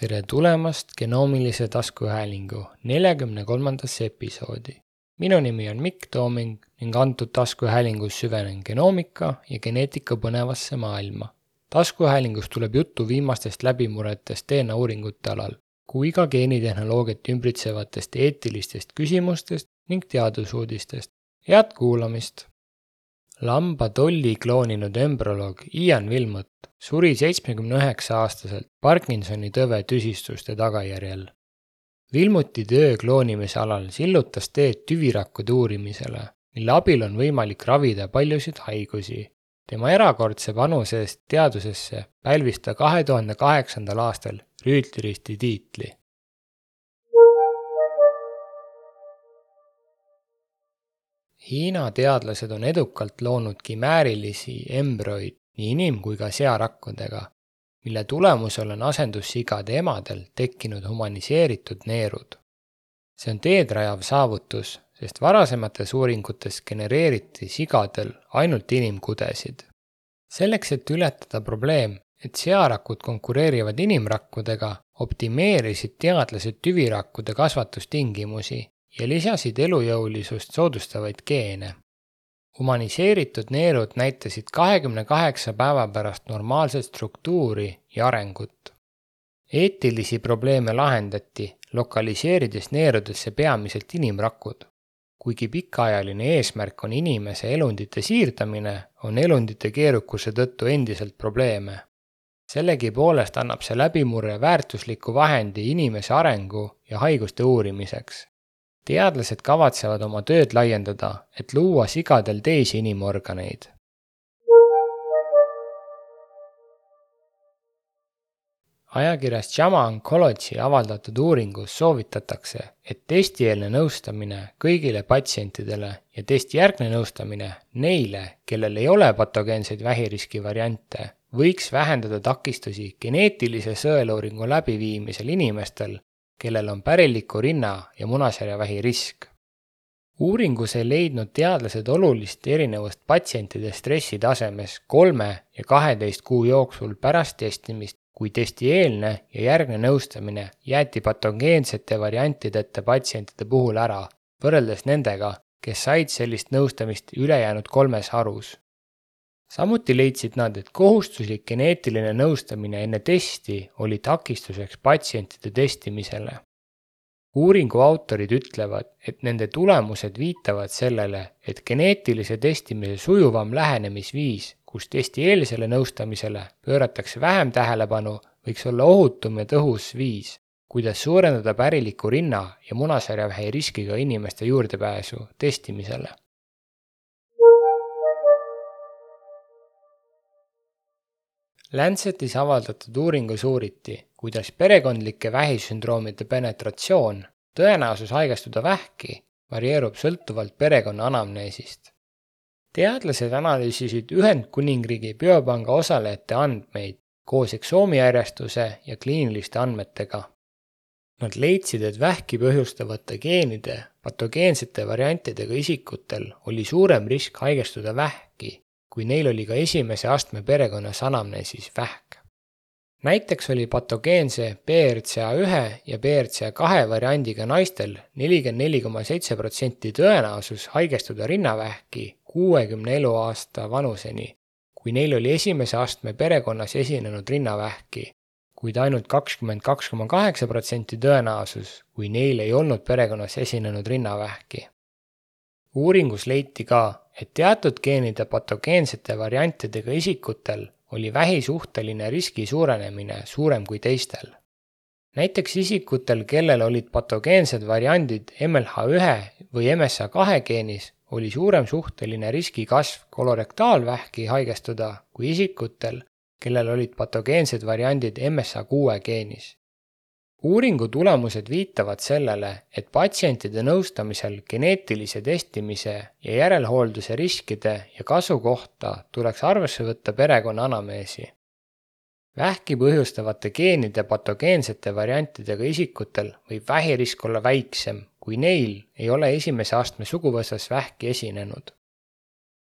tere tulemast genoomilise taskuhäälingu neljakümne kolmandasse episoodi. minu nimi on Mikk Tooming ning antud taskuhäälingus süvenen genoomika ja geneetika põnevasse maailma. taskuhäälingus tuleb juttu viimastest läbimurretest DNA uuringute alal, kui ka geenitehnoloogiat ümbritsevatest eetilistest küsimustest ning teadusuudistest. head kuulamist! lamba tolli klooninud embrüoloog Ian Wilmot suri seitsmekümne üheksa aastaselt Parkinsoni tõve tüsistuste tagajärjel. Wilmoti töö kloonimise alal sillutas teed tüvirakkude uurimisele, mille abil on võimalik ravida paljusid haigusi. tema erakordse panuse eest teadusesse pälvis ta kahe tuhande kaheksandal aastal rüütliristi tiitli Hiina teadlased on edukalt loonud kimäärilisi embrüoid nii inim- kui ka searakkudega, mille tulemusel on asendussigade emadel tekkinud humaniseeritud neerud. see on teedrajav saavutus, sest varasemates uuringutes genereeriti sigadel ainult inimkudesid. selleks, et ületada probleem, et searakud konkureerivad inimrakkudega, optimeerisid teadlased tüvirakkude kasvatustingimusi ja lisasid elujõulisust soodustavaid geene. Humaniseeritud neerud näitasid kahekümne kaheksa päeva pärast normaalset struktuuri ja arengut. eetilisi probleeme lahendati, lokaliseerides neerudesse peamiselt inimrakud. kuigi pikaajaline eesmärk on inimese elundite siirdamine, on elundite keerukuse tõttu endiselt probleeme sellegipoolest annab see läbimurre väärtusliku vahendi inimese arengu ja haiguste uurimiseks teadlased kavatsevad oma tööd laiendada, et luua sigadel teisi inimorganeid. ajakirjas JAMA Oncology avaldatud uuringus soovitatakse, et testieelne nõustamine kõigile patsientidele ja testijärgne nõustamine neile, kellel ei ole patogeenseid vähiriski variante, võiks vähendada takistusi geneetilise sõeluuringu läbiviimisel inimestel, kellel on päriliku rinna ja munasarjavähi risk. uuringus ei leidnud teadlased olulist erinevust patsientide stressitasemes kolme ja kaheteist kuu jooksul pärast testimist, kui testieelne ja järgne nõustamine jäeti patogeensete variantideta patsientide puhul ära, võrreldes nendega, kes said sellist nõustamist ülejäänud kolmes harus samuti leidsid nad, et kohustuslik geneetiline nõustamine enne testi oli takistuseks patsientide testimisele. uuringu autorid ütlevad, et nende tulemused viitavad sellele, et geneetilise testimise sujuvam lähenemisviis, kus testieelsele nõustamisele pööratakse vähem tähelepanu, võiks olla ohutum ja tõhus viis, kuidas suurendada päriliku rinna ja munasarjavähi riskiga inimeste juurdepääsu testimisele Lancetis avaldatud uuringus uuriti, kuidas perekondlike vähisündroomide penetratsioon, tõenäosus haigestuda vähki, varieerub sõltuvalt perekonna anamneesist. teadlased analüüsisid Ühendkuningriigi biopanga osalejate andmeid koos eksoomiärjestuse ja kliiniliste andmetega. Nad leidsid, et vähki põhjustavate geenide patogeensete variantidega isikutel oli suurem risk haigestuda vähki kui neil oli ka esimese astme perekonnas anamneesis vähk. näiteks oli patogeense BRCA ühe ja BRCA kahe variandiga naistel nelikümmend neli koma seitse protsenti tõenäosus haigestuda rinnavähki kuuekümne eluaasta vanuseni, kui neil oli esimese astme perekonnas esinenud rinnavähki, kuid ainult kakskümmend kaks koma kaheksa protsenti tõenäosus, kui neil ei olnud perekonnas esinenud rinnavähki. uuringus leiti ka, et teatud geenide patogeensete variantidega isikutel oli vähi suhteline riski suurenemine suurem kui teistel. näiteks isikutel, kellel olid patogeensed variandid MLH1 või MSH2 geenis, oli suurem suhteline riski kasv kolorektaalvähki haigestuda kui isikutel, kellel olid patogeensed variandid MSH6 geenis uuringu tulemused viitavad sellele, et patsientide nõustamisel geneetilise testimise ja järelhoolduse riskide ja kasu kohta tuleks arvesse võtta perekonna anamneesi. vähki põhjustavate geenide patogeensete variantidega isikutel võib vähirisk olla väiksem, kui neil ei ole esimese astme suguvõsas vähki esinenud.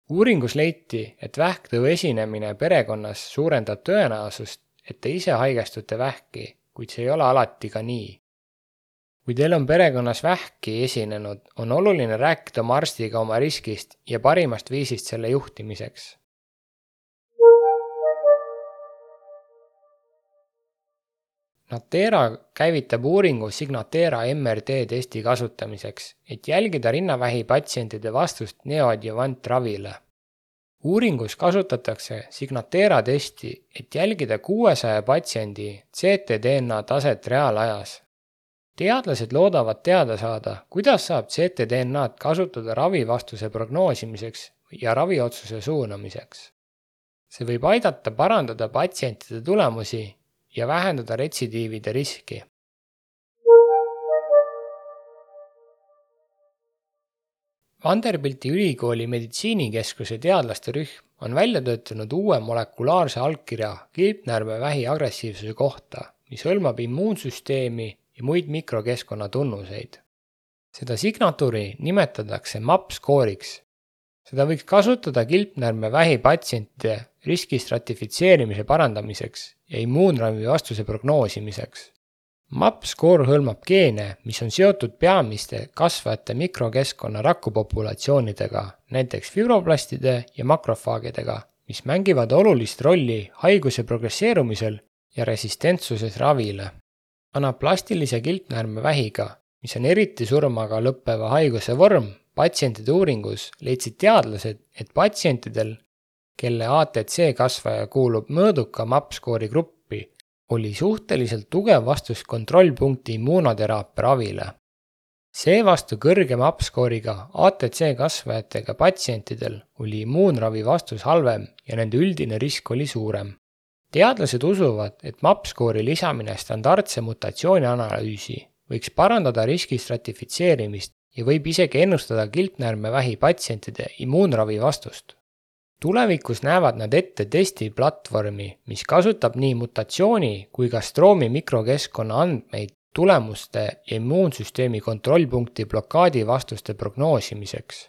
uuringus leiti, et vähktõu esinemine perekonnas suurendab tõenäosust, et te ise haigestute vähki kuid see ei ole alati ka nii. kui teil on perekonnas vähki esinenud, on oluline rääkida oma arstiga oma riskist ja parimast viisist selle juhtimiseks Natera käivitab uuringu Signatera MRD testi kasutamiseks, et jälgida rinnavähi patsientide vastust neoadjuvantravile. Uuringus kasutatakse Signatera testi, et jälgida kuuesaja patsiendi ctDNA taset reaalajas. teadlased loodavad teada saada, kuidas saab ctDNA-d kasutada ravivastuse prognoosimiseks ja raviotsuse suunamiseks. see võib aidata parandada patsientide tulemusi ja vähendada retsidiivide riski. Vanderbilti ülikooli meditsiinikeskuse teadlaste rühm on välja töötanud uue molekulaarse allkirja kilpnäärmevähi agressiivsuse kohta, mis hõlmab immuunsüsteemi ja muid mikrokeskkonna tunnuseid. seda signatuuri nimetatakse MAP skooriks seda võiks kasutada kilpnäärmevähi patsientide riski stratifitseerimise parandamiseks ja immuunravi vastuse prognoosimiseks. MAP-skoor hõlmab geene, mis on seotud peamiste kasvajate mikrokeskkonna rakupopulatsioonidega, näiteks fibroblastide ja makrofaagidega, mis mängivad olulist rolli haiguse progresseerumisel ja resistentsuses ravile. anaplastilise kilpnäärmevähiga, mis on eriti surmaga lõppeva haiguse vorm, patsientide uuringus leidsid teadlased, et patsientidel, kelle ATC kasvaja kuulub mõõduka MAP-skoori gruppi, oli suhteliselt tugev vastus kontrollpunkti immuunoteraapia ravile. seevastu kõrge MAP-skooriga ATC kasvajatega patsientidel oli immuunravi vastus halvem ja nende üldine risk oli suurem. teadlased usuvad, et MAP-skoori lisamine standardse mutatsiooni analüüsi võiks parandada riski stratifitseerimist ja võib isegi ennustada kilpnäärmevähi patsientide immuunravi vastust. Tulevikus näevad nad ette testiplatvormi, mis kasutab nii mutatsiooni kui ka stroomi mikrokeskkonna andmeid tulemuste ja immuunsüsteemi kontrollpunkti blokaadi vastuste prognoosimiseks.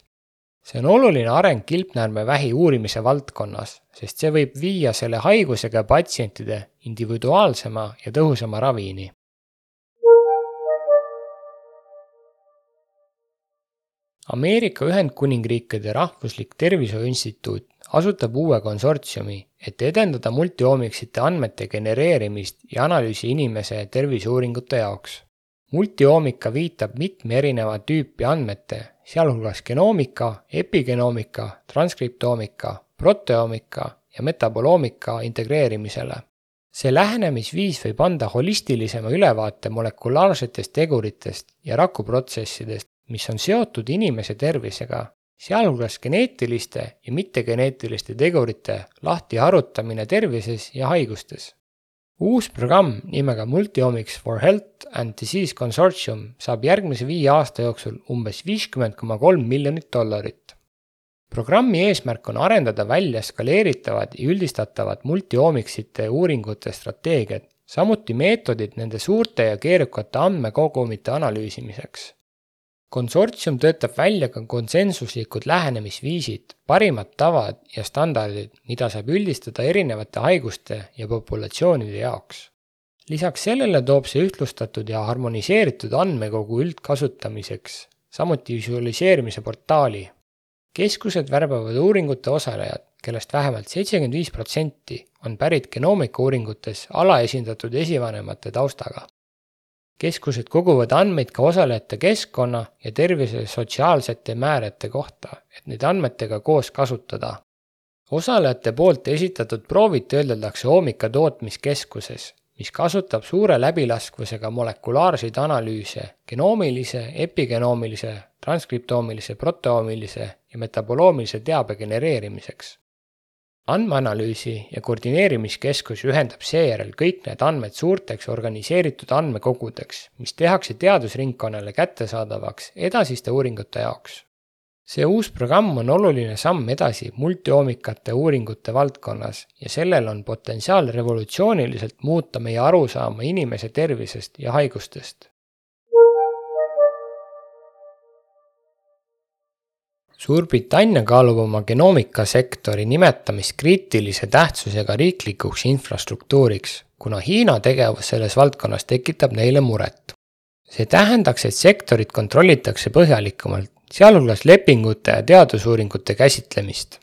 see on oluline areng kilpnäärmevähi uurimise valdkonnas, sest see võib viia selle haigusega patsientide individuaalsema ja tõhusama ravini Ameerika Ühendkuningriikide Rahvuslik Tervishoiu Instituut asutab uue konsortsiumi, et edendada multiomiksite andmete genereerimist ja analüüsi inimese terviseuuringute jaoks. multioomika viitab mitme erineva tüüpi andmete, sealhulgas genoomika, epigenoomika, transkriptoomika, proteoomika ja metaboloomika integreerimisele. see lähenemisviis võib anda holistilisema ülevaate molekulaarsetest teguritest ja rakuprotsessidest mis on seotud inimese tervisega, sealhulgas geneetiliste ja mittegeneetiliste tegurite lahtiharutamine tervises ja haigustes. uus programm nimega Multiomics for Health and Disease Consortium saab järgmise viie aasta jooksul umbes viiskümmend koma kolm miljonit dollarit. programmi eesmärk on arendada välja skaleeritavad ja üldistatavad multiomicsite uuringute strateegiad, samuti meetodid nende suurte ja keerukate andmekogumite analüüsimiseks konsortsium töötab välja ka konsensuslikud lähenemisviisid, parimad tavad ja standardid, mida saab üldistada erinevate haiguste ja populatsioonide jaoks. lisaks sellele toob see ühtlustatud ja harmoniseeritud andmekogu üldkasutamiseks, samuti visualiseerimise portaali. keskused värbavad uuringute osalejad, kellest vähemalt seitsekümmend viis protsenti on pärit genoomika uuringutes alaesindatud esivanemate taustaga keskused koguvad andmeid ka osalejate keskkonna ja tervise sotsiaalsete määrete kohta, et neid andmetega koos kasutada. osalejate poolt esitatud proovid töödeldakse Oomika tootmiskeskuses, mis kasutab suure läbilaskvusega molekulaarseid analüüse genoomilise, epigenoomilise, transkriptoomilise, proteoomilise ja metaboloomilise teabe genereerimiseks andmeanalüüsi ja koordineerimiskeskus ühendab seejärel kõik need andmed suurteks organiseeritud andmekogudeks, mis tehakse teadusringkonnale kättesaadavaks edasiste uuringute jaoks. see uus programm on oluline samm edasi multioomikate uuringute valdkonnas ja sellel on potentsiaal revolutsiooniliselt muuta meie arusaama inimese tervisest ja haigustest Suurbritannia kaalub oma genoomikasektori nimetamist kriitilise tähtsusega riiklikuks infrastruktuuriks, kuna Hiina tegevus selles valdkonnas tekitab neile muret. see tähendaks, et sektorit kontrollitakse põhjalikumalt, sealhulgas lepingute ja teadusuuringute käsitlemist.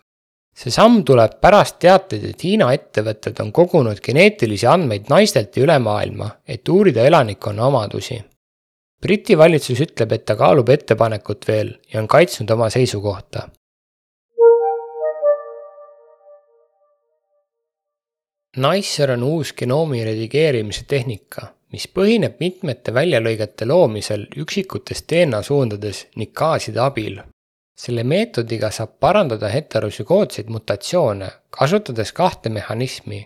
see samm tuleb pärast teateid, et Hiina ettevõtted on kogunud geneetilisi andmeid naistelt üle maailma, et uurida elanikkonna omadusi. Briti valitsus ütleb, et ta kaalub ettepanekut veel ja on kaitsnud oma seisukohta NICER on uus genoomi redigeerimise tehnika, mis põhineb mitmete väljalõigete loomisel üksikutes DNA suundades nikaaside abil. selle meetodiga saab parandada heterosügootseid mutatsioone, kasutades kahte mehhanismi,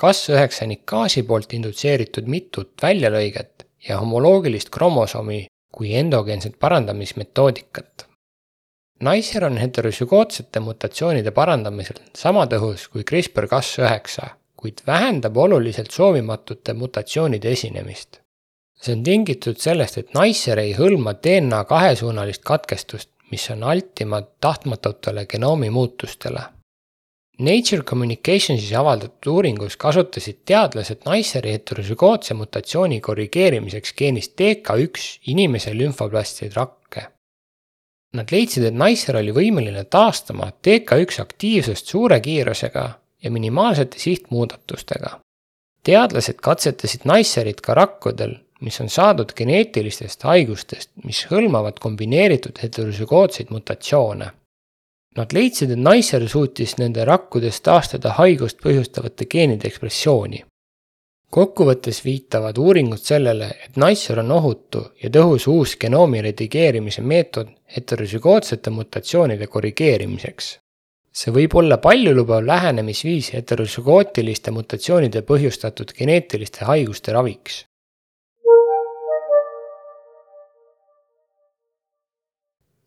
kas-üheksa nikaasi poolt indutseeritud mitut väljalõiget ja homoloogilist kromosoomi kui endogeenset parandamismetoodikat. NICER on heterosügootsete mutatsioonide parandamisel sama tõhus kui CRISPR-Cas9 kuid vähendab oluliselt soovimatute mutatsioonide esinemist. see on tingitud sellest, et NICER ei hõlma DNA kahesuunalist katkestust, mis on altimad tahtmatutele genoomi muutustele. Nature Communicationsis avaldatud uuringus kasutasid teadlased NICER-i heterosügootse mutatsiooni korrigeerimiseks geenist TK1 inimese lümfoplastide rakke. Nad leidsid, et NICER oli võimeline taastama TK1 aktiivsust suure kiirusega ja minimaalsete sihtmuudatustega. teadlased katsetasid NICER-it ka rakkudel, mis on saadud geneetilistest haigustest, mis hõlmavad kombineeritud heterosügootseid mutatsioone. Nad leidsid, et NICER suutis nende rakkudes taastada haigust põhjustavate geenide ekspressiooni. kokkuvõttes viitavad uuringud sellele, et NICER on ohutu ja tõhus uus genoomi redigeerimise meetod heterosügootsete mutatsioonide korrigeerimiseks see võib olla paljulubav lähenemisviis heterosügootiliste mutatsioonide põhjustatud geneetiliste haiguste raviks.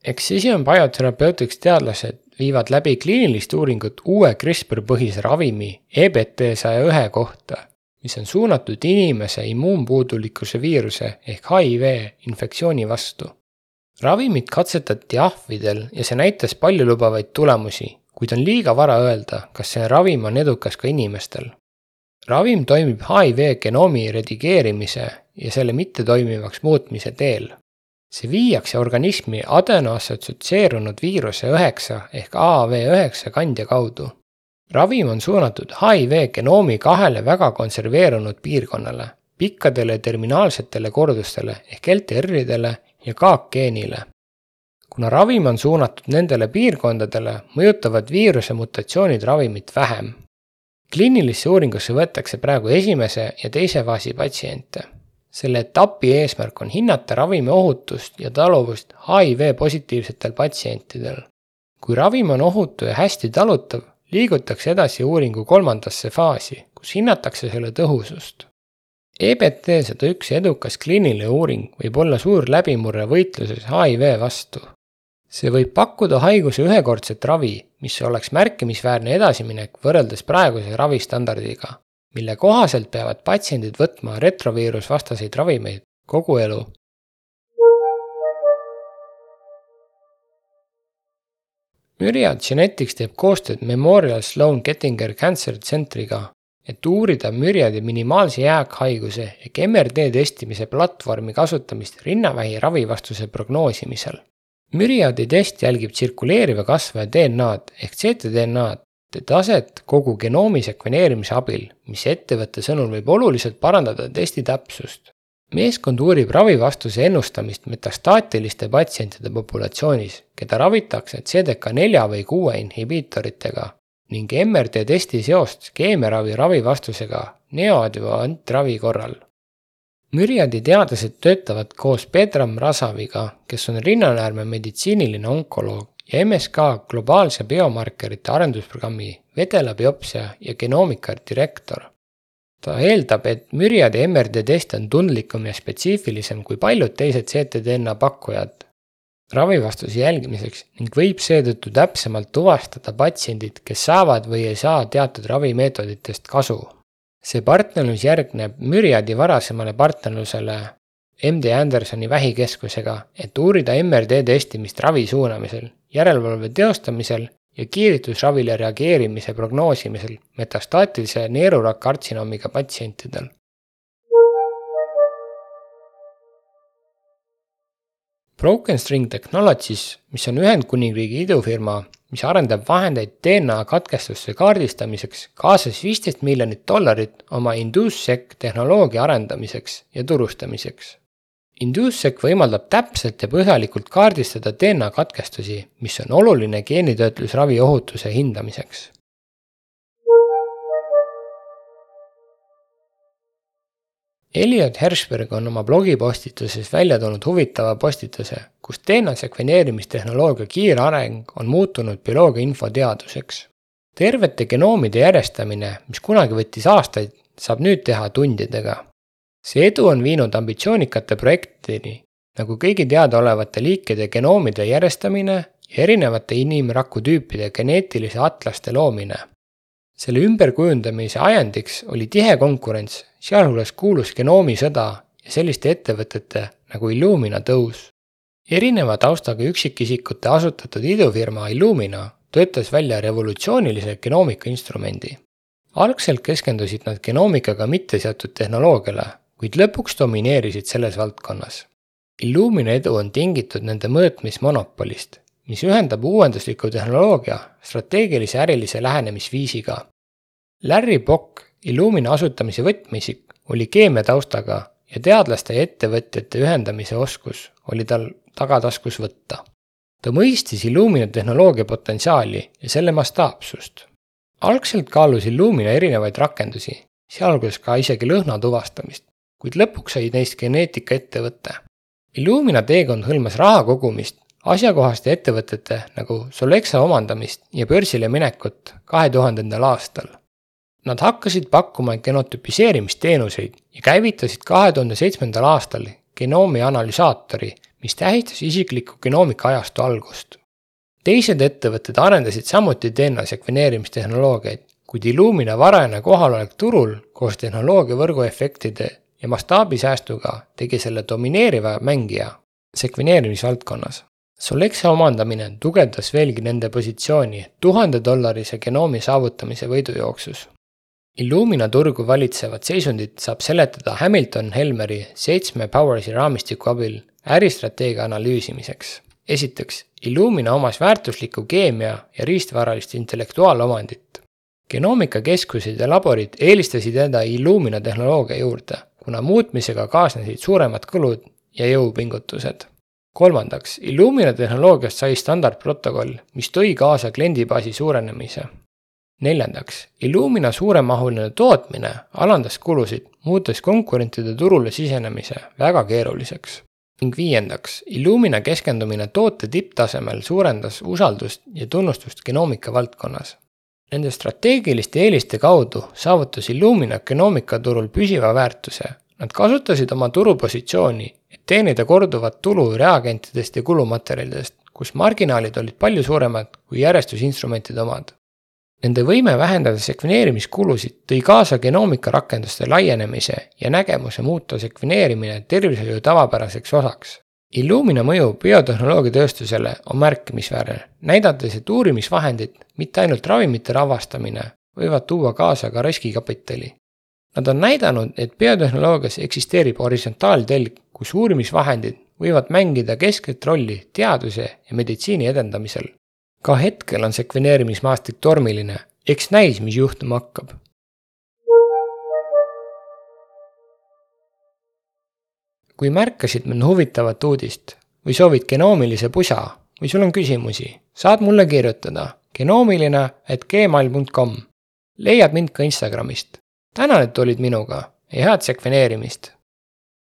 Excision Biotherapeutics teadlased viivad läbi kliinilist uuringut uue CRISPR põhise ravimi EBT saja ühe kohta, mis on suunatud inimese immuunpuudulikkuse viiruse ehk HIV infektsiooni vastu. ravimit katsetati ahvidel ja see näitas paljulubavaid tulemusi kuid on liiga vara öelda, kas see ravim on edukas ka inimestel. ravim toimib HIV genoomi redigeerimise ja selle mittetoimivaks muutmise teel. See viiakse organismi adenoassotsieerunud viiruse üheksa ehk AAV9 kandja kaudu. ravim on suunatud HIV genoomi kahele väga konserveerunud piirkonnale, pikkadele terminaalsetele kordustele ehk LTR-idele ja kaakgeenile kuna ravim on suunatud nendele piirkondadele, mõjutavad viiruse mutatsioonid ravimit vähem. kliinilisse uuringusse võetakse praegu esimese ja teise faasi patsiente. Selle etapi eesmärk on hinnata ravimi ohutust ja taluvust HIV positiivsetel patsientidel. kui ravim on ohutu ja hästi talutav, liigutakse edasi uuringu kolmandasse faasi, kus hinnatakse selle tõhusust. EBT sada üks edukas kliiniline uuring võib olla suur läbimurre võitluses HIV vastu see võib pakkuda haiguse ühekordset ravi, mis oleks märkimisväärne edasiminek võrreldes praeguse ravistandardiga, mille kohaselt peavad patsiendid võtma retroviirusvastaseid ravimeid kogu elu. Myriad Genetics teeb koostööd Memorial Sloan Kettinger Cancer Centriga, et uurida Myriadi minimaalse jääkhaiguse ehk MRD testimise platvormi kasutamist rinnavähi ravivastuse prognoosimisel müriaadi test jälgib tsirkuleeriva kasvaja DNA-d ehk ctDNA-d taset kogu genoomi sekveneerimise abil, mis ettevõtte sõnul võib oluliselt parandada testi täpsust. meeskond uurib ravivastuse ennustamist metastaatiliste patsientide populatsioonis, keda ravitakse CDK4 või kuue inhibiitoritega ning MRD testi seost keemiaravi ravivastusega neoadjuvantravi korral Müriadi teadlased töötavad koos Pedram Rasaviga, kes on rinnanäärme meditsiiniline onkoloog MSK globaalse biomarkerite arendusprogrammi vedelabiopsia ja genoomika direktor. ta eeldab, et Müriadi MRD test on tundlikum ja spetsiifilisem kui paljud teised ctDNA pakkujad. Ravivastuse jälgimiseks ning võib seetõttu täpsemalt tuvastada patsiendid, kes saavad või ei saa teatud ravimeetoditest kasu. See partnerlus järgneb Myriadi varasemale partnerlusele MD Andersoni vähikeskusega, et uurida MRD testimist ravi suunamisel, järelevalve teostamisel ja kiiritusravile reageerimise prognoosimisel metastaatilise neerurakkartsinoomiga patsientidel. Broken String Technologies, mis on Ühendkuningriigi idufirma, mis arendab vahendeid DNA katkestuste kaardistamiseks, kaasas viisteist miljonit dollarit oma InduceSec tehnoloogia arendamiseks ja turustamiseks InduceSec võimaldab täpselt ja põhjalikult kaardistada DNA katkestusi, mis on oluline geenitöötlusravi ohutuse hindamiseks. Elliot Hershberg on oma blogipostituses välja toonud huvitava postituse, kus DNA sekveneerimistehnoloogia kiire areng on muutunud bioloogia infoteaduseks. tervete genoomide järjestamine, mis kunagi võttis aastaid, saab nüüd teha tundidega see edu on viinud ambitsioonikate projektideni, nagu kõigi teadaolevate liikide genoomide järjestamine ja erinevate inimrakutüüpide geneetilise atlaste loomine. selle ümberkujundamise ajendiks oli tihe konkurents, sealhulgas kuulus genoomisõda ja selliste ettevõtete nagu Illumina tõus. erineva taustaga üksikisikute asutatud idufirma Illumina töötas välja revolutsioonilise genoomika instrumendi. algselt keskendusid nad genoomikaga mitte seotud tehnoloogiale kuid lõpuks domineerisid selles valdkonnas. Illumina edu on tingitud nende mõõtmismonopolist, mis ühendab uuendusliku tehnoloogia strateegilise ärilise lähenemisviisiga. Larry Bock, Illumina asutamise võtmeisik, oli keemiataustaga ja teadlaste ja ettevõtjate ühendamise oskus oli tal tagataskus võtta. ta mõistis Illumina tehnoloogia potentsiaali ja selle mastaapsust. algselt kaalus Illumina erinevaid rakendusi, sealhulgas ka isegi lõhna tuvastamist, kuid lõpuks sai neist geneetikaettevõte. Illumina teekond hõlmas raha kogumist, asjakohaste ettevõtete nagu Solexa omandamist ja börsile minekut kahe tuhandendal aastal. Nad hakkasid pakkuma genotüpiseerimisteenuseid ja käivitasid kahe tuhande seitsmendal aastal genoomi analüsaatori, mis tähistas isikliku genoomika ajastu algust. teised ettevõtted arendasid samuti DNA sekveneerimistehnoloogiaid, kuid Illumina varajane kohalolek turul koos tehnoloogia võrguefektide ja mastaabisäästuga tegi selle domineeriva mängija sekveneerimisvaldkonnas. Solexa omandamine tugevdas veelgi nende positsiooni tuhandedollarise genoomi saavutamise võidujooksus. Illumina turgu valitsevat seisundit saab seletada Hamilton-Helmeri seitsme Powersi raamistiku abil äristrateegia analüüsimiseks. esiteks, Illumina omas väärtuslikku keemia ja riistvaralist intellektuaalomandit. Genoomikakeskused ja laborid eelistasid enda Illumina tehnoloogia juurde kuna muutmisega kaasnesid suuremad kulud ja jõupingutused. kolmandaks, Illumina tehnoloogiast sai standardprotokoll, mis tõi kaasa kliendibaasi suurenemise. neljandaks, Illumina suuremahuline tootmine alandas kulusid, muutes konkurentide turule sisenemise väga keeruliseks. ning viiendaks, Illumina keskendumine toote tipptasemel suurendas usaldust ja tunnustust genoomika valdkonnas Nende strateegiliste eeliste kaudu saavutas Illumina genoomika turul püsiva väärtuse. Nad kasutasid oma turupositsiooni, et teenida korduvat tulu reagentidest ja kulumaterjalidest, kus marginaalid olid palju suuremad kui järjestusinstrumentide omad. Nende võime vähendada sekveneerimiskulusid tõi kaasa genoomika rakenduste laienemise ja nägemuse muuta sekveneerimine tervishoiu tavapäraseks osaks Illumina mõju biotehnoloogiatööstusele on märkimisväärne, näidates, et uurimisvahendid, mitte ainult ravimite avastamine, võivad tuua kaasa ka riskikapitali. Nad on näidanud, et biotehnoloogias eksisteerib horisontaaltelg, kus uurimisvahendid võivad mängida keskset rolli teaduse ja meditsiini edendamisel. ka hetkel on sekveneerimismaastik tormiline, eks näis, mis juhtuma hakkab kui märkasid mõnda huvitavat uudist või soovid genoomilise pusa või sul on küsimusi, saad mulle kirjutada genoomiline at gmail.com. leiad mind ka Instagramist. tänan, et olid minuga ja head sekveneerimist